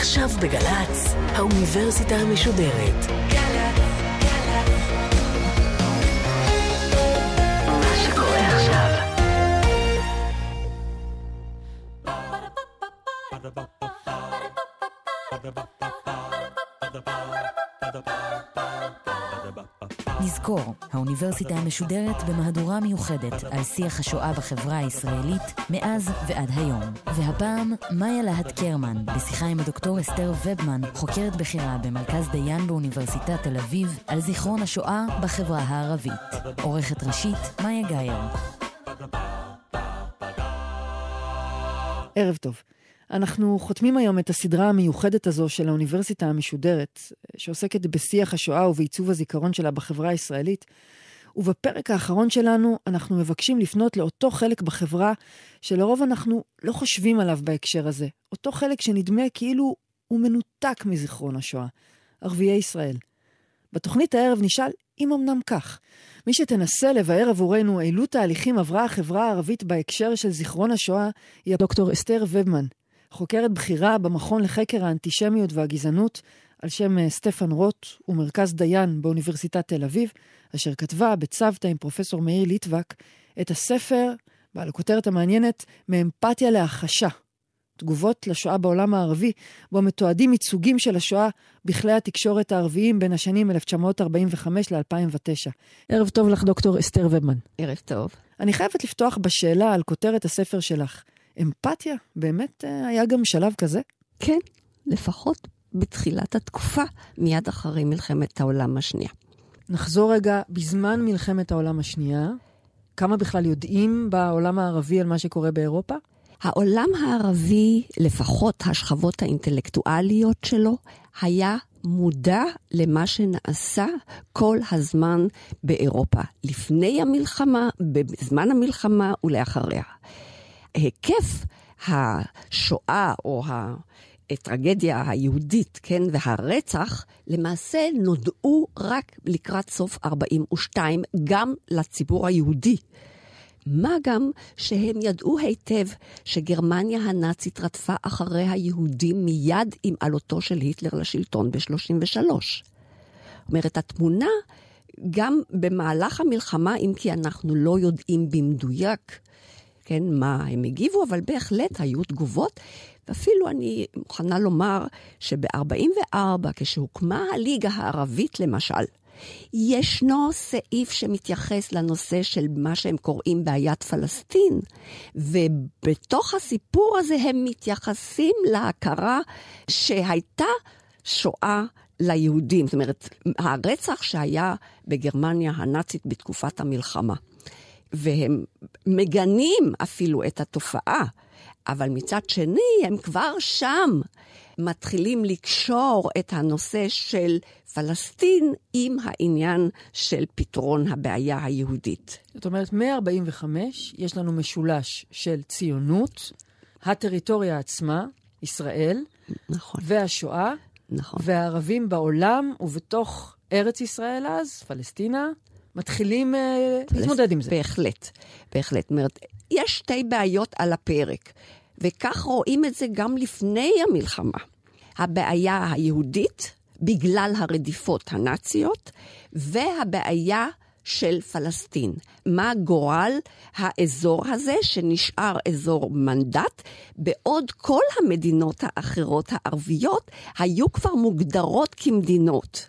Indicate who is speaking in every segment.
Speaker 1: עכשיו בגל"צ, האוניברסיטה המשודרת.
Speaker 2: נזכור, האוניברסיטה המשודרת במהדורה מיוחדת על שיח השואה בחברה הישראלית מאז ועד היום. והפעם, מאיה להט קרמן, בשיחה עם הדוקטור אסתר ובמן, חוקרת בכירה במרכז דיין באוניברסיטת תל אביב, על זיכרון השואה בחברה הערבית. עורכת ראשית, מאיה גאייר.
Speaker 3: ערב טוב. אנחנו חותמים היום את הסדרה המיוחדת הזו של האוניברסיטה המשודרת, שעוסקת בשיח השואה ובעיצוב הזיכרון שלה בחברה הישראלית. ובפרק האחרון שלנו אנחנו מבקשים לפנות לאותו חלק בחברה שלרוב אנחנו לא חושבים עליו בהקשר הזה. אותו חלק שנדמה כאילו הוא מנותק מזיכרון השואה. ערביי ישראל. בתוכנית הערב נשאל אם אמנם כך. מי שתנסה לבאר עבורנו אילו תהליכים עברה החברה הערבית בהקשר של זיכרון השואה היא הדוקטור אסתר ובמן, חוקרת בכירה במכון לחקר האנטישמיות והגזענות על שם אה, סטפן רוט ומרכז דיין באוניברסיטת תל אביב, אשר כתבה בצוותא עם פרופסור מאיר ליטבק את הספר, בעל הכותרת המעניינת, מאמפתיה להכחשה. תגובות לשואה בעולם הערבי, בו מתועדים ייצוגים של השואה בכלי התקשורת הערביים בין השנים 1945 ל-2009. ערב טוב לך, דוקטור אסתר ובמן.
Speaker 4: ערב טוב.
Speaker 3: אני חייבת לפתוח בשאלה על כותרת הספר שלך. אמפתיה? באמת אה, היה גם שלב כזה?
Speaker 4: כן, לפחות בתחילת התקופה, מיד אחרי מלחמת העולם השנייה.
Speaker 3: נחזור רגע, בזמן מלחמת העולם השנייה, כמה בכלל יודעים בעולם הערבי על מה שקורה באירופה?
Speaker 4: העולם הערבי, לפחות השכבות האינטלקטואליות שלו, היה מודע למה שנעשה כל הזמן באירופה, לפני המלחמה, בזמן המלחמה ולאחריה. היקף השואה או הטרגדיה היהודית, כן, והרצח, למעשה נודעו רק לקראת סוף 42, גם לציבור היהודי. מה גם שהם ידעו היטב שגרמניה הנאצית רדפה אחרי היהודים מיד עם עלותו של היטלר לשלטון ב-33. זאת אומרת, התמונה, גם במהלך המלחמה, אם כי אנחנו לא יודעים במדויק כן, מה הם הגיבו, אבל בהחלט היו תגובות. ואפילו אני מוכנה לומר שב-44, כשהוקמה הליגה הערבית למשל, ישנו סעיף שמתייחס לנושא של מה שהם קוראים בעיית פלסטין, ובתוך הסיפור הזה הם מתייחסים להכרה שהייתה שואה ליהודים, זאת אומרת, הרצח שהיה בגרמניה הנאצית בתקופת המלחמה. והם מגנים אפילו את התופעה, אבל מצד שני, הם כבר שם מתחילים לקשור את הנושא של פלסטין עם העניין של פתרון הבעיה היהודית.
Speaker 3: זאת אומרת, מ-45 יש לנו משולש של ציונות, הטריטוריה עצמה, ישראל,
Speaker 4: נכון.
Speaker 3: והשואה,
Speaker 4: נכון.
Speaker 3: והערבים בעולם ובתוך ארץ ישראל אז, פלסטינה, מתחילים uh, להתמודד עם זה.
Speaker 4: בהחלט, בהחלט. זאת אומרת, יש שתי בעיות על הפרק, וכך רואים את זה גם לפני המלחמה. הבעיה היהודית, בגלל הרדיפות הנאציות, והבעיה של פלסטין. מה גורל האזור הזה שנשאר אזור מנדט, בעוד כל המדינות האחרות הערביות היו כבר מוגדרות כמדינות.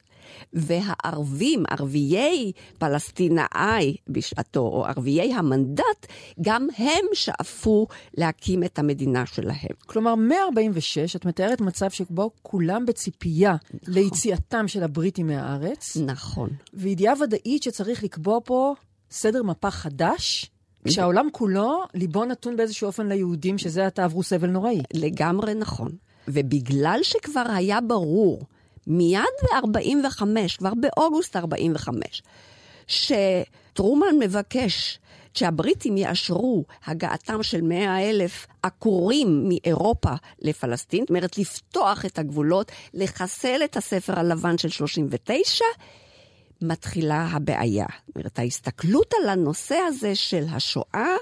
Speaker 4: והערבים, ערביי פלסטינאי בשעתו, או ערביי המנדט, גם הם שאפו להקים את המדינה שלהם.
Speaker 3: כלומר, מ-46 את מתארת מצב שבו כולם בציפייה נכון. ליציאתם של הבריטים מהארץ.
Speaker 4: נכון.
Speaker 3: וידיעה ודאית שצריך לקבוע פה סדר מפה חדש. כשהעולם כולו, ליבו נתון באיזשהו אופן ליהודים, שזה עתה עברו סבל נוראי.
Speaker 4: לגמרי נכון. ובגלל שכבר היה ברור מיד ב-45, כבר באוגוסט 45, שטרומן מבקש שהבריטים יאשרו הגעתם של 100 אלף עקורים מאירופה לפלסטין, זאת אומרת לפתוח את הגבולות, לחסל את הספר הלבן של 39, מתחילה הבעיה. זאת אומרת, ההסתכלות על הנושא הזה של השואה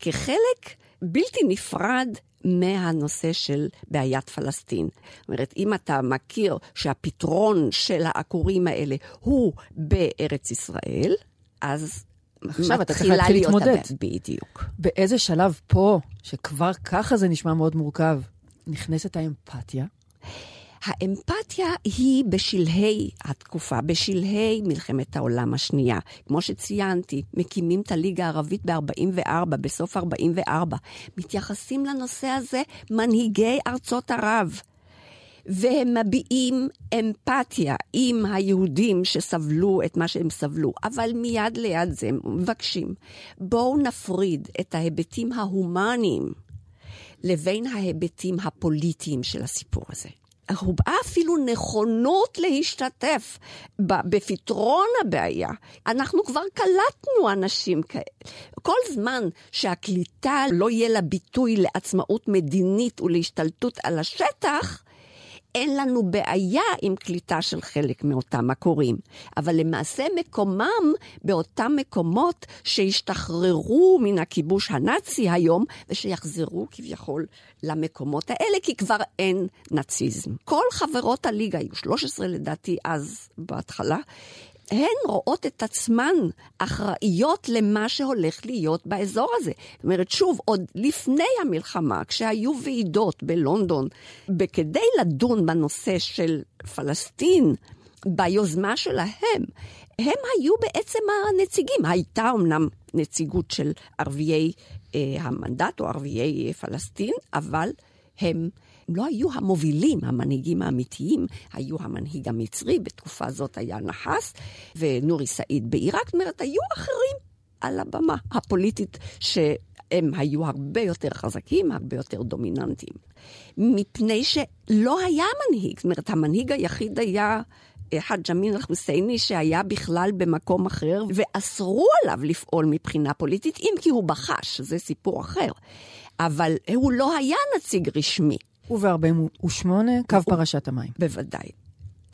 Speaker 4: כחלק בלתי נפרד מהנושא של בעיית פלסטין. זאת אומרת, אם אתה מכיר שהפתרון של העקורים האלה הוא בארץ ישראל, אז
Speaker 3: עכשיו אתה צריך להתחיל להתמודד.
Speaker 4: בדיוק.
Speaker 3: באיזה שלב פה, שכבר ככה זה נשמע מאוד מורכב, נכנסת האמפתיה?
Speaker 4: האמפתיה היא בשלהי התקופה, בשלהי מלחמת העולם השנייה. כמו שציינתי, מקימים את הליגה הערבית ב-44, בסוף 44. מתייחסים לנושא הזה מנהיגי ארצות ערב. והם מביעים אמפתיה עם היהודים שסבלו את מה שהם סבלו, אבל מיד ליד זה הם מבקשים, בואו נפריד את ההיבטים ההומניים לבין ההיבטים הפוליטיים של הסיפור הזה. הובעה אפילו נכונות להשתתף בפתרון הבעיה. אנחנו כבר קלטנו אנשים כאלה. כל זמן שהקליטה לא יהיה לה ביטוי לעצמאות מדינית ולהשתלטות על השטח, אין לנו בעיה עם קליטה של חלק מאותם הקוראים, אבל למעשה מקומם באותם מקומות שהשתחררו מן הכיבוש הנאצי היום, ושיחזרו כביכול למקומות האלה, כי כבר אין נאציזם. כל חברות הליגה, היו 13 לדעתי אז בהתחלה, הן רואות את עצמן אחראיות למה שהולך להיות באזור הזה. זאת אומרת, שוב, עוד לפני המלחמה, כשהיו ועידות בלונדון, כדי לדון בנושא של פלסטין, ביוזמה שלהם, הם היו בעצם הנציגים. הייתה אמנם נציגות של ערביי אה, המנדט או ערביי אה, פלסטין, אבל הם לא היו המובילים, המנהיגים האמיתיים, היו המנהיג המצרי, בתקופה זאת היה נחס, ונורי סעיד בעיראק, זאת אומרת, היו אחרים על הבמה הפוליטית שהם היו הרבה יותר חזקים, הרבה יותר דומיננטיים. מפני שלא היה מנהיג, זאת אומרת, המנהיג היחיד היה... חאג' אמין אל-חוסייני שהיה בכלל במקום אחר, ואסרו עליו לפעול מבחינה פוליטית, אם כי הוא בחש, זה סיפור אחר. אבל הוא לא היה נציג רשמי.
Speaker 3: וב-48, קו פרשת המים.
Speaker 4: בוודאי.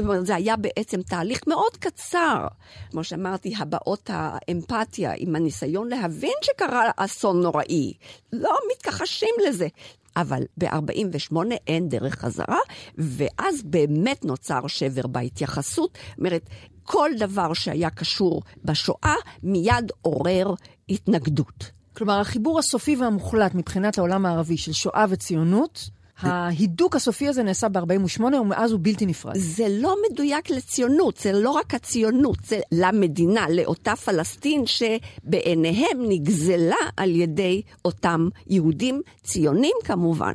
Speaker 4: זאת אומרת, זה היה בעצם תהליך מאוד קצר. כמו שאמרתי, הבעות האמפתיה עם הניסיון להבין שקרה אסון נוראי. לא מתכחשים לזה. אבל ב-48 אין דרך חזרה, ואז באמת נוצר שבר בהתייחסות. זאת אומרת, כל דבר שהיה קשור בשואה מיד עורר התנגדות.
Speaker 3: כלומר, החיבור הסופי והמוחלט מבחינת העולם הערבי של שואה וציונות, ההידוק הסופי הזה נעשה ב-48, ומאז הוא בלתי נפרד.
Speaker 4: זה לא מדויק לציונות, זה לא רק הציונות, זה למדינה, לאותה פלסטין שבעיניהם נגזלה על ידי אותם יהודים ציונים כמובן.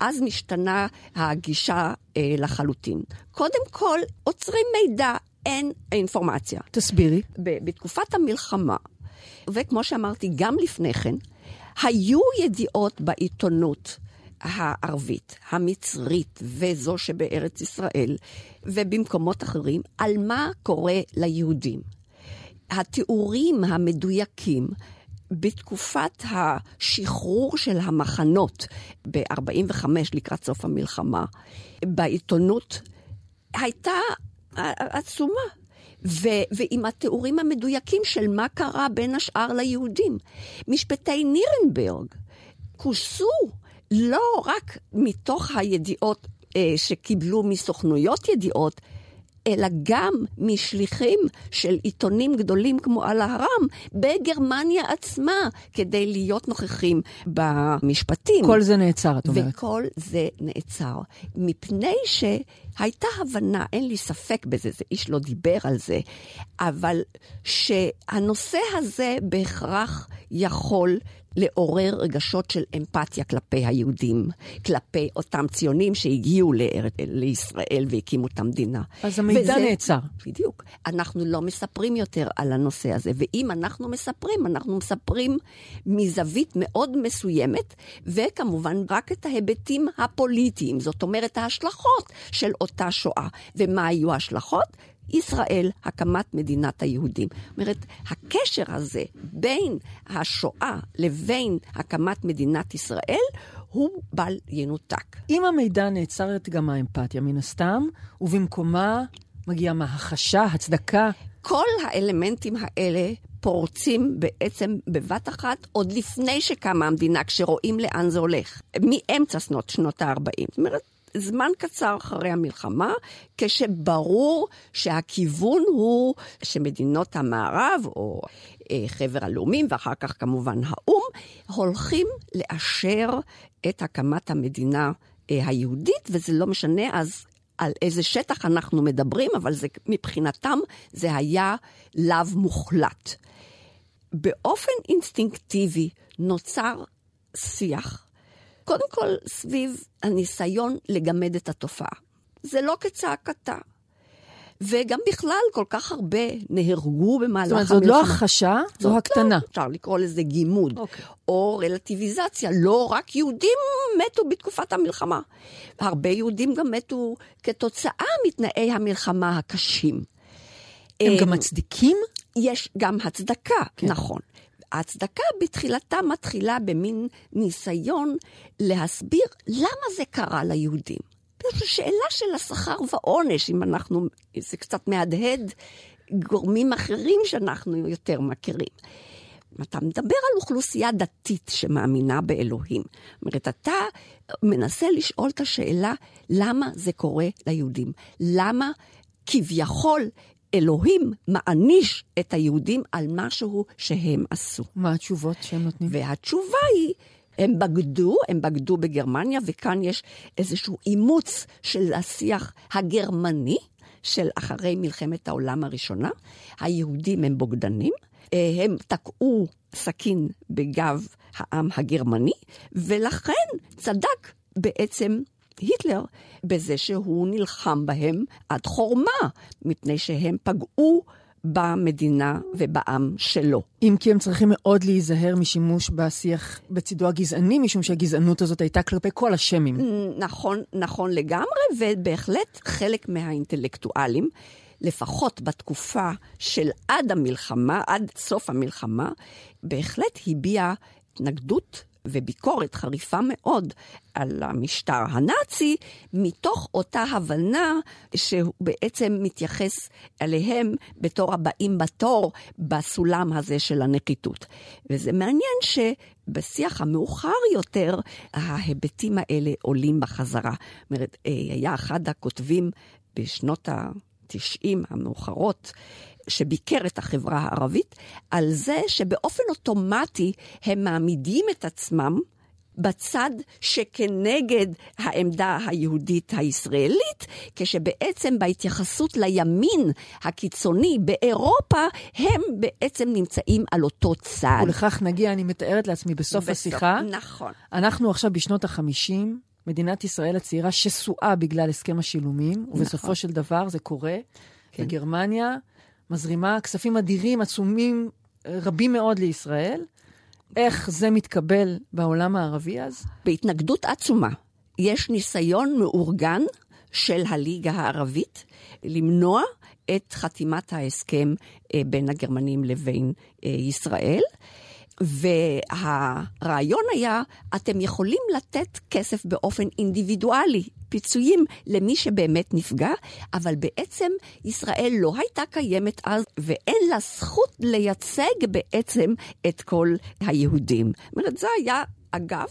Speaker 4: אז משתנה הגישה אה, לחלוטין. קודם כל, עוצרים מידע, אין אינפורמציה.
Speaker 3: תסבירי.
Speaker 4: בתקופת המלחמה, וכמו שאמרתי, גם לפני כן, היו ידיעות בעיתונות הערבית, המצרית וזו שבארץ ישראל ובמקומות אחרים, על מה קורה ליהודים. התיאורים המדויקים בתקופת השחרור של המחנות ב-45 לקראת סוף המלחמה, בעיתונות, הייתה עצומה. ו- ועם התיאורים המדויקים של מה קרה בין השאר ליהודים. משפטי נירנברג כוסו לא רק מתוך הידיעות אה, שקיבלו מסוכנויות ידיעות, אלא גם משליחים של עיתונים גדולים כמו אל-אהרם בגרמניה עצמה, כדי להיות נוכחים במשפטים.
Speaker 3: כל זה נעצר, את אומרת.
Speaker 4: וכל זה נעצר, מפני שהייתה הבנה, אין לי ספק בזה, זה איש לא דיבר על זה, אבל שהנושא הזה בהכרח יכול לעורר רגשות של אמפתיה כלפי היהודים, כלפי אותם ציונים שהגיעו לארץ, לישראל והקימו את המדינה.
Speaker 3: אז המידע וזה, נעצר.
Speaker 4: בדיוק. אנחנו לא מספרים יותר על הנושא הזה, ואם אנחנו מספרים, אנחנו מספרים מזווית מאוד מסוימת, וכמובן רק את ההיבטים הפוליטיים, זאת אומרת ההשלכות של אותה שואה. ומה היו ההשלכות? ישראל, הקמת מדינת היהודים. זאת אומרת, הקשר הזה בין השואה לבין הקמת מדינת ישראל הוא בל ינותק.
Speaker 3: אם המידע נעצרת גם האמפתיה מן הסתם, ובמקומה מגיעה מה? הצדקה?
Speaker 4: כל האלמנטים האלה פורצים בעצם בבת אחת, עוד לפני שקמה המדינה, כשרואים לאן זה הולך, מאמצע שנות, שנות ה-40. זאת אומרת, זמן קצר אחרי המלחמה, כשברור שהכיוון הוא שמדינות המערב, או אה, חבר הלאומים, ואחר כך כמובן האו"ם, הולכים לאשר את הקמת המדינה אה, היהודית, וזה לא משנה אז על איזה שטח אנחנו מדברים, אבל זה, מבחינתם זה היה לאו מוחלט. באופן אינסטינקטיבי נוצר שיח, קודם כל סביב הניסיון לגמד את התופעה. זה לא כצעקתה. וגם בכלל, כל כך הרבה נהרגו במהלך המלחמה.
Speaker 3: זאת אומרת, זאת לא הכחשה, זו
Speaker 4: לא,
Speaker 3: הקטנה.
Speaker 4: אפשר לקרוא לזה גימוד,
Speaker 3: Okay. אוקיי.
Speaker 4: או רלטיביזציה. לא רק יהודים מתו בתקופת המלחמה. הרבה יהודים גם מתו כתוצאה מתנאי המלחמה הקשים.
Speaker 3: הם
Speaker 4: אה,
Speaker 3: גם מצדיקים?
Speaker 4: יש גם הצדקה.
Speaker 3: כן.
Speaker 4: נכון. ההצדקה בתחילתה מתחילה במין ניסיון להסביר למה זה קרה ליהודים. זו שאלה של השכר ועונש, אם אנחנו, זה קצת מהדהד גורמים אחרים שאנחנו יותר מכירים. אתה מדבר על אוכלוסייה דתית שמאמינה באלוהים. זאת אומרת, אתה מנסה לשאול את השאלה, למה זה קורה ליהודים? למה כביכול אלוהים מעניש את היהודים על משהו שהם עשו?
Speaker 3: מה התשובות שהם נותנים?
Speaker 4: והתשובה היא, הם בגדו, הם בגדו בגרמניה, וכאן יש איזשהו אימוץ של השיח הגרמני של אחרי מלחמת העולם הראשונה. היהודים הם בוגדנים, אה, הם תקעו סכין בגב העם הגרמני, ולכן צדק בעצם היטלר בזה שהוא נלחם בהם עד חורמה, מפני שהם פגעו במדינה ובעם שלו.
Speaker 3: אם כי הם צריכים מאוד להיזהר משימוש בשיח בצידו הגזעני, משום שהגזענות הזאת הייתה כלפי כל השמים.
Speaker 4: נכון, נכון לגמרי, ובהחלט חלק מהאינטלקטואלים, לפחות בתקופה של עד המלחמה, עד סוף המלחמה, בהחלט הביע התנגדות וביקורת חריפה מאוד על המשטר הנאצי, מתוך אותה הבנה שהוא בעצם מתייחס אליהם בתור הבאים בתור בסולם הזה של הנחיתות. וזה מעניין שבשיח המאוחר יותר, ההיבטים האלה עולים בחזרה. זאת אומרת, היה אחד הכותבים בשנות ה-90 המאוחרות, שביקר את החברה הערבית, על זה שבאופן אוטומטי הם מעמידים את עצמם בצד שכנגד העמדה היהודית הישראלית, כשבעצם בהתייחסות לימין הקיצוני באירופה, הם בעצם נמצאים על אותו צד.
Speaker 3: ולכך נגיע, אני מתארת לעצמי, בסוף, בסוף השיחה.
Speaker 4: נכון.
Speaker 3: אנחנו עכשיו בשנות ה-50, מדינת ישראל הצעירה שסועה בגלל הסכם השילומים, נכון. ובסופו של דבר זה קורה. כן. בגרמניה מזרימה כספים אדירים, עצומים, רבים מאוד לישראל. איך זה מתקבל בעולם הערבי אז?
Speaker 4: בהתנגדות עצומה. יש ניסיון מאורגן של הליגה הערבית למנוע את חתימת ההסכם בין הגרמנים לבין ישראל. והרעיון היה, אתם יכולים לתת כסף באופן אינדיבידואלי, פיצויים למי שבאמת נפגע, אבל בעצם ישראל לא הייתה קיימת אז, ואין לה זכות לייצג בעצם את כל היהודים. זאת אומרת, זה היה אגב,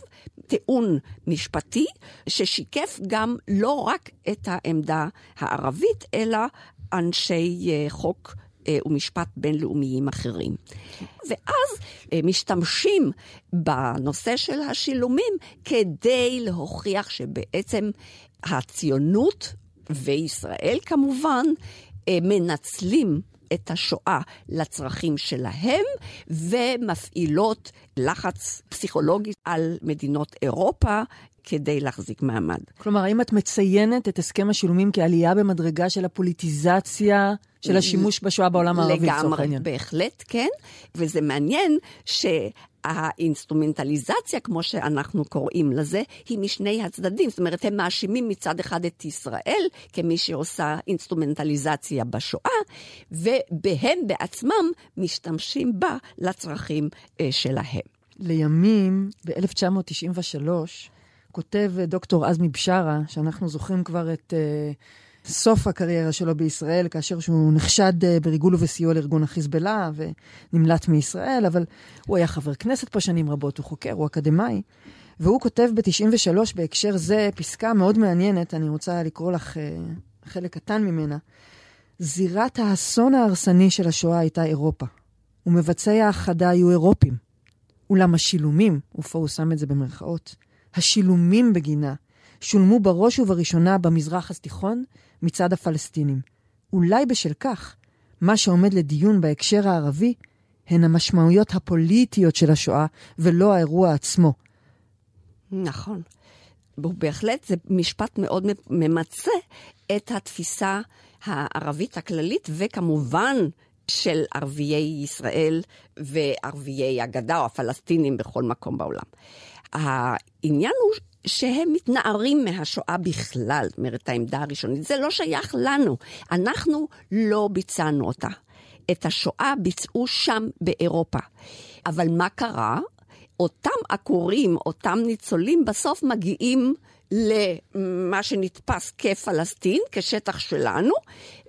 Speaker 4: טיעון משפטי ששיקף גם לא רק את העמדה הערבית, אלא אנשי חוק ומשפט בינלאומיים אחרים. ואז משתמשים בנושא של השילומים כדי להוכיח שבעצם הציונות וישראל כמובן מנצלים את השואה לצרכים שלהם ומפעילות לחץ פסיכולוגי על מדינות אירופה כדי להחזיק מעמד.
Speaker 3: כלומר, האם את מציינת את הסכם השילומים כעלייה במדרגה של הפוליטיזציה של השימוש בשואה בעולם הערבי, לצורך העניין?
Speaker 4: לגמרי, בהחלט כן, וזה מעניין ש... האינסטרומנטליזציה, כמו שאנחנו קוראים לזה, היא משני הצדדים. זאת אומרת, הם מאשימים מצד אחד את ישראל כמי שעושה אינסטרומנטליזציה בשואה, והם בעצמם משתמשים בה לצרכים אה, שלהם.
Speaker 3: לימים, ב-1993, כותב דוקטור עזמי בשארה, שאנחנו זוכרים כבר את אה, סוף הקריירה שלו בישראל, כאשר שהוא נחשד אה, בריגול ובסיוע לארגון החיזבאללה ונמלט מישראל, אבל הוא היה חבר כנסת פה שנים רבות, הוא חוקר, הוא אקדמאי. והוא כותב ב-93 בהקשר זה פסקה מאוד מעניינת, אני רוצה לקרוא לך אה, חלק קטן ממנה. זירת האסון ההרסני של השואה הייתה אירופה, ומבצעי ההאחדה היו אירופים. אולם השילומים, ופה הוא שם את זה במרכאות, השילומים בגינה שולמו בראש ובראשונה במזרח התיכון מצד הפלסטינים. אולי בשל כך, מה שעומד לדיון בהקשר הערבי הן המשמעויות הפוליטיות של השואה ולא האירוע עצמו.
Speaker 4: נכון. בהחלט זה משפט מאוד ממצה את התפיסה הערבית הכללית, וכמובן של ערביי ישראל וערביי הגדה או הפלסטינים בכל מקום בעולם. העניין הוא שהם מתנערים מהשואה בכלל, זאת אומרת, העמדה הראשונית. זה לא שייך לנו. אנחנו לא ביצענו אותה. את השואה ביצעו שם באירופה. אבל מה קרה? אותם עקורים, אותם ניצולים, בסוף מגיעים למה שנתפס כפלסטין, כשטח שלנו,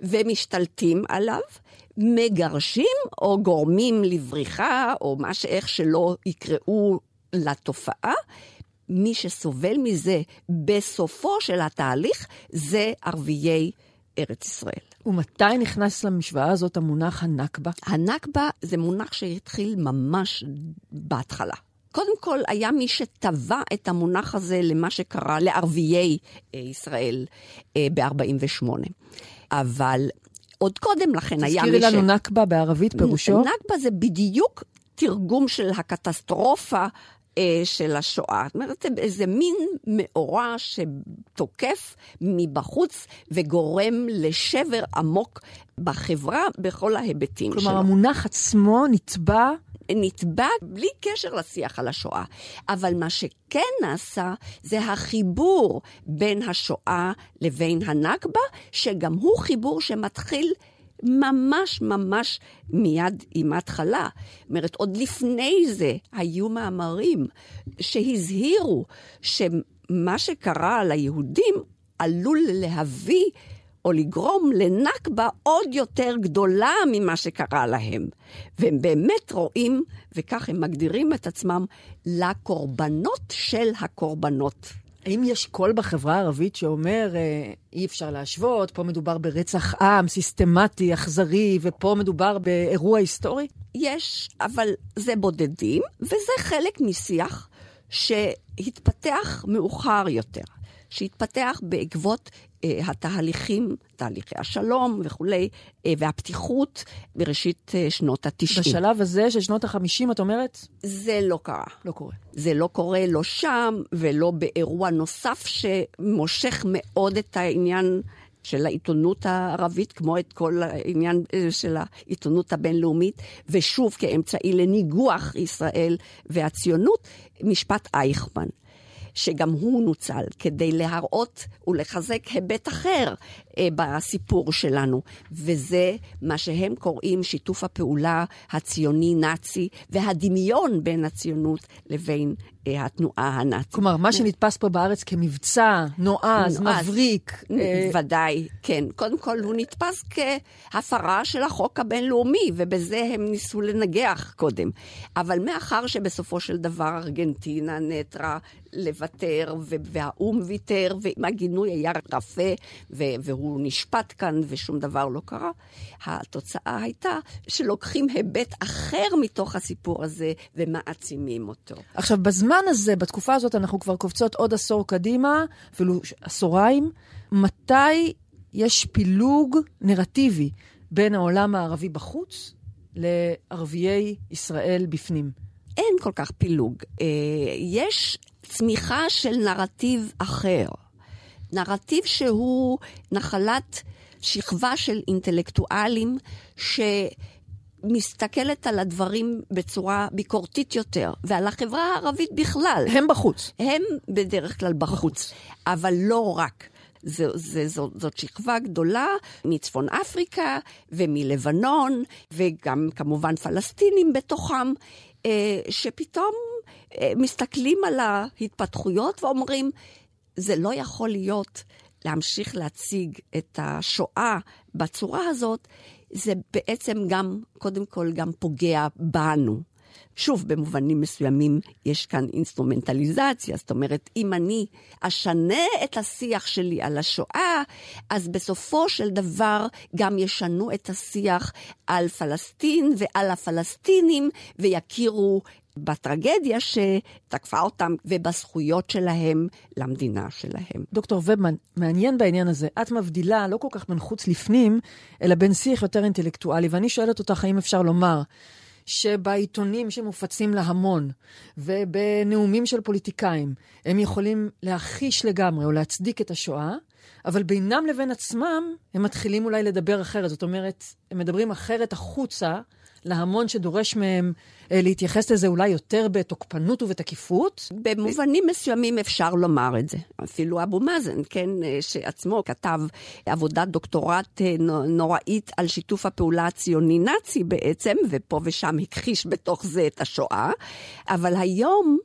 Speaker 4: ומשתלטים עליו, מגרשים או גורמים לבריחה, או מה שאיך שלא יקראו לתופעה. מי שסובל מזה בסופו של התהליך זה ערביי ארץ ישראל.
Speaker 3: ומתי נכנס למשוואה הזאת המונח הנכבה?
Speaker 4: הנכבה זה מונח שהתחיל ממש בהתחלה. קודם כל, היה מי שטבע את המונח הזה למה שקרה לערביי אה, ישראל אה, ב-48. אבל עוד קודם לכן היה מי ש...
Speaker 3: תזכירי לנו נכבה בערבית, פירושו?
Speaker 4: נכבה זה בדיוק תרגום של הקטסטרופה של השואה. זאת אומרת, זה איזה מין מאורע שתוקף מבחוץ וגורם לשבר עמוק בחברה בכל ההיבטים
Speaker 3: כלומר,
Speaker 4: שלו.
Speaker 3: כלומר, המונח עצמו נתבע
Speaker 4: נתבע בלי קשר לשיח על השואה. אבל מה שכן נעשה זה החיבור בין השואה לבין הנכבה, שגם הוא חיבור שמתחיל ממש ממש מיד עם ההתחלה. זאת אומרת, עוד לפני זה היו מאמרים שהזהירו שמה שקרה ליהודים עלול להביא או לגרום לנכבה עוד יותר גדולה ממה שקרה להם. והם באמת רואים, וכך הם מגדירים את עצמם, לקורבנות של הקורבנות.
Speaker 3: האם יש קול בחברה הערבית שאומר, אה, אי אפשר להשוות, פה מדובר ברצח עם סיסטמטי, אכזרי, ופה מדובר באירוע היסטורי?
Speaker 4: יש, אבל זה בודדים, וזה חלק משיח שהתפתח מאוחר יותר. שהתפתח בעקבות אה, התהליכים, תהליכי השלום וכולי, אה, והפתיחות בראשית אה, שנות ה-90.
Speaker 3: בשלב הזה של שנות ה-50, את אומרת?
Speaker 4: זה לא קרה.
Speaker 3: לא קורה.
Speaker 4: זה לא קורה לא שם ולא באירוע נוסף שמושך מאוד את העניין של העיתונות הערבית, כמו את כל העניין אה, של העיתונות הבינלאומית, ושוב כאמצעי לניגוח ישראל והציונות, משפט אייכמן. שגם הוא נוצל כדי להראות ולחזק היבט אחר אה, בסיפור שלנו, וזה מה שהם קוראים שיתוף הפעולה הציוני-נאצי והדמיון בין הציונות לבין אה, התנועה הנאצית.
Speaker 3: כלומר, מה שנתפס פה בארץ כמבצע נועז, מבריק.
Speaker 4: אה... ודאי, כן. קודם כל, הוא נתפס כהפרה של החוק הבינלאומי, ובזה הם ניסו לנגח קודם. אבל מאחר שבסופו של דבר ארגנטינה נעתרה לוותר, והאו"ם ויתר, והגינוי היה רפה, והוא נשפט כאן ושום דבר לא קרה, התוצאה הייתה שלוקחים היבט אחר מתוך הסיפור הזה ומעצימים אותו.
Speaker 3: עכשיו, בזמן הזה, בתקופה הזאת, אנחנו כבר קופצות עוד עשור קדימה, אפילו עשוריים. מתי יש פילוג נרטיבי בין העולם הערבי בחוץ לערביי ישראל בפנים?
Speaker 4: אין כל כך פילוג. אה, יש צמיחה של נרטיב אחר. נרטיב שהוא נחלת שכבה של אינטלקטואלים שמסתכלת על הדברים בצורה ביקורתית יותר, ועל החברה הערבית בכלל.
Speaker 3: הם בחוץ.
Speaker 4: הם בדרך כלל בחוץ, בחוץ. אבל לא רק. זה, זה, זאת, זאת שכבה גדולה מצפון אפריקה ומלבנון, וגם כמובן פלסטינים בתוכם, אה, שפתאום מסתכלים על ההתפתחויות ואומרים, זה לא יכול להיות להמשיך להציג את השואה בצורה הזאת, זה בעצם גם, קודם כל, גם פוגע בנו. שוב, במובנים מסוימים יש כאן אינסטרומנטליזציה, זאת אומרת, אם אני אשנה את השיח שלי על השואה, אז בסופו של דבר גם ישנו את השיח על פלסטין ועל הפלסטינים, ויכירו בטרגדיה שתקפה אותם ובזכויות שלהם למדינה שלהם.
Speaker 3: דוקטור ובמן, מעניין בעניין הזה, את מבדילה לא כל כך בין חוץ לפנים, אלא בין שיח יותר אינטלקטואלי, ואני שואלת אותך האם אפשר לומר שבעיתונים שמופצים להמון ובנאומים של פוליטיקאים, הם יכולים להכחיש לגמרי או להצדיק את השואה, אבל בינם לבין עצמם הם מתחילים אולי לדבר אחרת. זאת אומרת, הם מדברים אחרת החוצה להמון שדורש מהם אה, להתייחס לזה אולי יותר בתוקפנות ובתקיפות?
Speaker 4: במובנים מסוימים אפשר לומר את זה. אפילו אבו מאזן, כן, אה, שעצמו כתב עבודת דוקטורט אה, נוראית על שיתוף הפעולה הציוני-נאצי בעצם, ופה ושם הכחיש בתוך זה את השואה. אבל היום...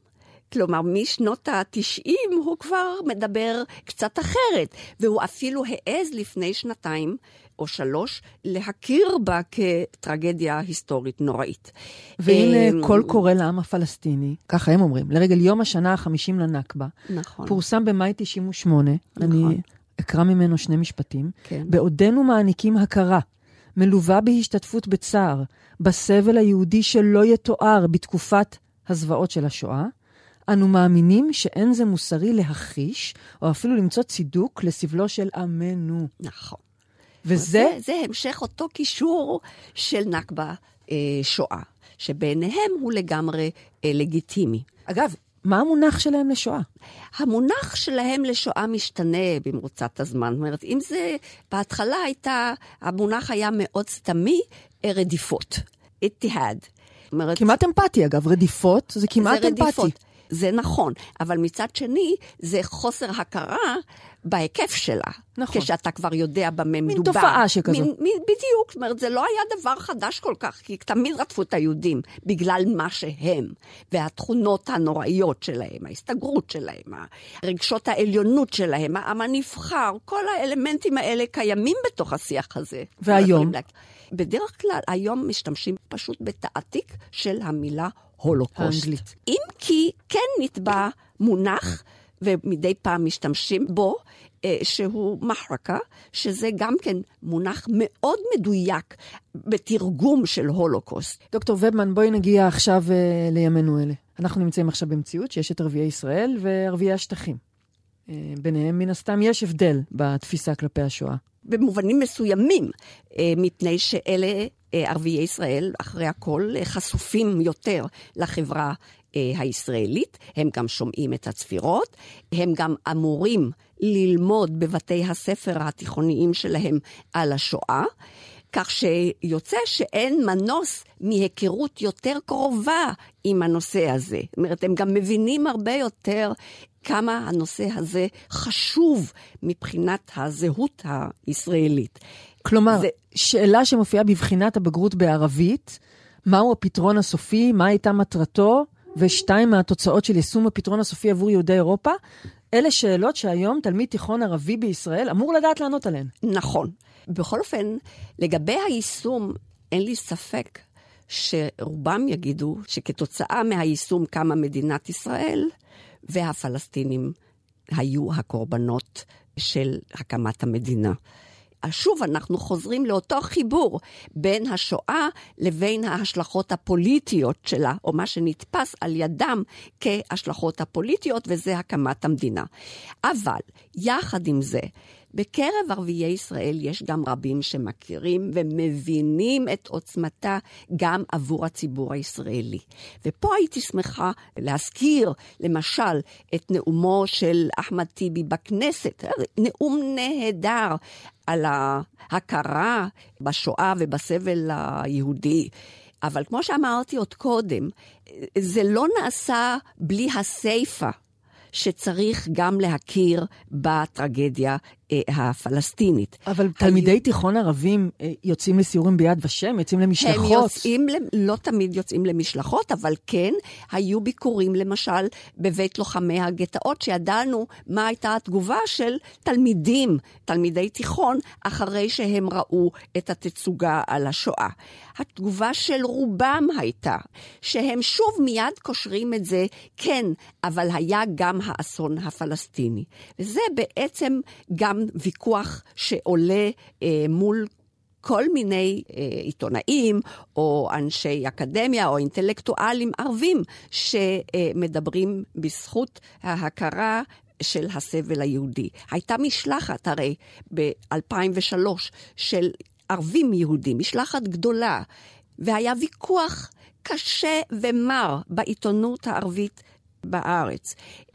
Speaker 4: כלומר, משנות ה-90 הוא כבר מדבר קצת אחרת, והוא אפילו העז לפני שנתיים או שלוש להכיר בה כטרגדיה היסטורית נוראית.
Speaker 3: והנה אמ, קול קורא לעם הפלסטיני, ככה הם אומרים, לרגל יום השנה ה-50 לנכבה.
Speaker 4: נכון.
Speaker 3: פורסם במאי 98, נכון. אני אקרא ממנו שני משפטים.
Speaker 4: כן.
Speaker 3: בעודנו מעניקים הכרה, מלווה בהשתתפות בצער, בסבל היהודי שלא יתואר בתקופת הזוועות של השואה, אנו מאמינים שאין זה מוסרי להכחיש, או אפילו למצוא צידוק לסבלו של עמנו.
Speaker 4: נכון.
Speaker 3: וזה...
Speaker 4: זה, זה המשך אותו קישור של נכבה אה, שואה, שבעיניהם הוא לגמרי אה, לגיטימי.
Speaker 3: אגב, מה המונח שלהם לשואה?
Speaker 4: המונח שלהם לשואה משתנה במרוצת הזמן. זאת אומרת, אם זה, בהתחלה הייתה, המונח היה מאוד סתמי, אה, רדיפות. איתיהד.
Speaker 3: כמעט אמפתי, אגב, רדיפות זה כמעט זה אמפתי. רדיפות.
Speaker 4: זה נכון, אבל מצד שני, זה חוסר הכרה בהיקף שלה.
Speaker 3: נכון.
Speaker 4: כשאתה כבר יודע במה מדובר.
Speaker 3: מין תופעה שכזו. מין,
Speaker 4: מין, בדיוק, זאת אומרת, זה לא היה דבר חדש כל כך, כי תמיד רדפו את היהודים בגלל מה שהם, והתכונות הנוראיות שלהם, ההסתגרות שלהם, הרגשות העליונות שלהם, העם הנבחר, כל האלמנטים האלה קיימים בתוך השיח הזה.
Speaker 3: והיום?
Speaker 4: בדרך כלל היום משתמשים פשוט בתעתיק של המילה הולוקוסט. האנגלית. אם כי כן נתבע מונח, ומדי פעם משתמשים בו, אה, שהוא מחרקה, שזה גם כן מונח מאוד מדויק בתרגום של הולוקוסט.
Speaker 3: דוקטור ובמן, בואי נגיע עכשיו אה, לימינו אלה. אנחנו נמצאים עכשיו במציאות שיש את ערביי ישראל וערביי השטחים. אה, ביניהם, מן הסתם, יש הבדל בתפיסה כלפי השואה.
Speaker 4: במובנים מסוימים, מפני שאלה ערביי ישראל, אחרי הכל, חשופים יותר לחברה הישראלית, הם גם שומעים את הצפירות, הם גם אמורים ללמוד בבתי הספר התיכוניים שלהם על השואה. כך שיוצא שאין מנוס מהיכרות יותר קרובה עם הנושא הזה. זאת אומרת, הם גם מבינים הרבה יותר כמה הנושא הזה חשוב מבחינת הזהות הישראלית.
Speaker 3: כלומר, זה... שאלה שמופיעה בבחינת הבגרות בערבית, מהו הפתרון הסופי, מה הייתה מטרתו, ושתיים מהתוצאות של יישום הפתרון הסופי עבור יהודי אירופה, אלה שאלות שהיום תלמיד תיכון ערבי בישראל אמור לדעת לענות עליהן.
Speaker 4: נכון. בכל אופן, לגבי היישום, אין לי ספק שרובם יגידו שכתוצאה מהיישום קמה מדינת ישראל, והפלסטינים היו הקורבנות של הקמת המדינה. שוב אנחנו חוזרים לאותו חיבור בין השואה לבין ההשלכות הפוליטיות שלה, או מה שנתפס על ידם כהשלכות הפוליטיות, וזה הקמת המדינה. אבל יחד עם זה, בקרב ערביי ישראל יש גם רבים שמכירים ומבינים את עוצמתה גם עבור הציבור הישראלי. ופה הייתי שמחה להזכיר, למשל, את נאומו של אחמד טיבי בכנסת, נאום נהדר על ההכרה בשואה ובסבל היהודי. אבל כמו שאמרתי עוד קודם, זה לא נעשה בלי הסיפה שצריך גם להכיר בטרגדיה אה, הפלסטינית.
Speaker 3: אבל תלמידי
Speaker 4: היו...
Speaker 3: תיכון ערבים אה, יוצאים לסיורים ביד ושם? יוצאים למשלחות?
Speaker 4: הם יוצאים, לא תמיד יוצאים למשלחות, אבל כן, היו ביקורים למשל בבית לוחמי הגטאות, שידענו מה הייתה התגובה של תלמידים, תלמידי תיכון, אחרי שהם ראו את התצוגה על השואה. התגובה של רובם הייתה שהם שוב מיד קושרים את זה, כן, אבל היה גם האסון הפלסטיני. וזה בעצם גם ויכוח שעולה אה, מול כל מיני אה, עיתונאים או אנשי אקדמיה או אינטלקטואלים ערבים שמדברים בזכות ההכרה של הסבל היהודי. הייתה משלחת הרי ב-2003 של ערבים יהודים, משלחת גדולה, והיה ויכוח קשה ומר בעיתונות הערבית בארץ.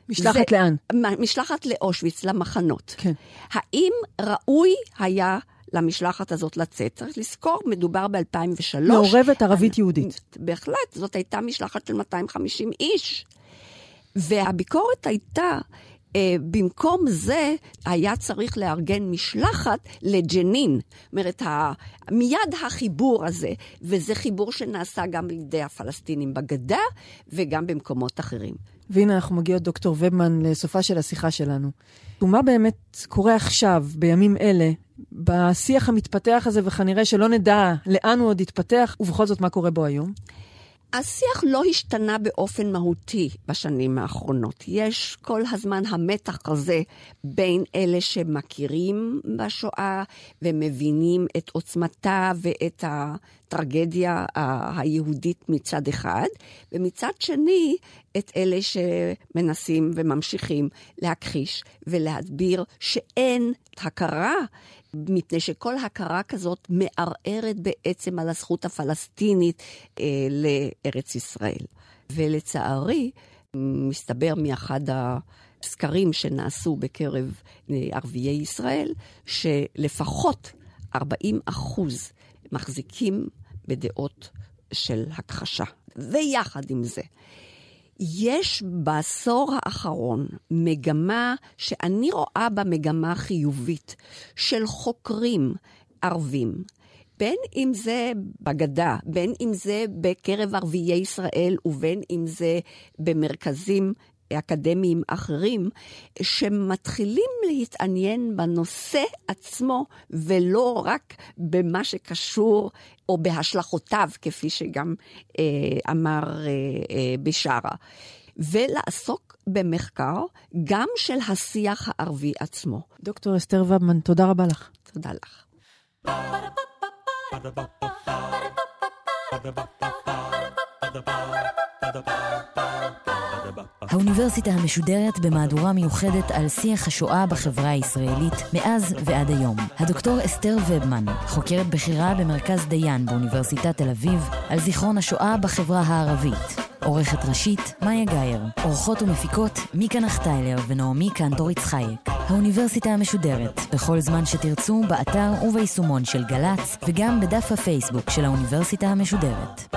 Speaker 3: משלחת
Speaker 4: זה,
Speaker 3: לאן?
Speaker 4: משלחת לאושוויץ, למחנות.
Speaker 3: כן.
Speaker 4: האם ראוי היה למשלחת הזאת לצאת? צריך לזכור, מדובר ב-2003.
Speaker 3: מעורבת ערבית-יהודית.
Speaker 4: בהחלט, זאת הייתה משלחת של 250 איש. והביקורת הייתה אה, במקום זה היה צריך לארגן משלחת לג'נין. זאת אומרת, מיד החיבור הזה, וזה חיבור שנעשה גם לידי הפלסטינים בגדה וגם במקומות אחרים.
Speaker 3: והנה אנחנו מגיעות, דוקטור ובמן, לסופה של השיחה שלנו. ומה באמת קורה עכשיו, בימים אלה, בשיח המתפתח הזה, וכנראה שלא נדע לאן הוא עוד יתפתח, ובכל זאת מה קורה בו היום?
Speaker 4: השיח לא השתנה באופן מהותי בשנים האחרונות. יש כל הזמן המתח הזה בין אלה שמכירים בשואה ומבינים את עוצמתה ואת הטרגדיה היהודית מצד אחד, ומצד שני, את אלה שמנסים וממשיכים להכחיש ולהסביר שאין הכרה מפני שכל הכרה כזאת מערערת בעצם על הזכות הפלסטינית אה, לארץ ישראל. ולצערי, מסתבר מאחד הסקרים שנעשו בקרב אה, ערביי ישראל, שלפחות 40 אחוז מחזיקים בדעות של הכחשה. ויחד עם זה, יש בעשור האחרון מגמה שאני רואה בה מגמה חיובית של חוקרים ערבים. בין אם זה בגדה, בין אם זה בקרב ערביי ישראל ובין אם זה במרכזים אקדמיים אחרים, שמתחילים להתעניין בנושא עצמו, ולא רק במה שקשור, או בהשלכותיו, כפי שגם אה, אמר אה, אה, בשארה. ולעסוק במחקר גם של השיח הערבי עצמו.
Speaker 3: דוקטור אסתר ובמן, תודה רבה לך.
Speaker 4: תודה לך.
Speaker 2: האוניברסיטה המשודרת במהדורה מיוחדת על שיח השואה בחברה הישראלית מאז ועד היום. הדוקטור אסתר ובמן, חוקרת בכירה במרכז דיין באוניברסיטת תל אביב, על זיכרון השואה בחברה הערבית. עורכת ראשית, מאיה גאייר. עורכות ומפיקות, מיקה נחטיילר ונעמי קנטור יצחייק. האוניברסיטה המשודרת, בכל זמן שתרצו, באתר וביישומון של גל"צ, וגם בדף הפייסבוק של האוניברסיטה המשודרת.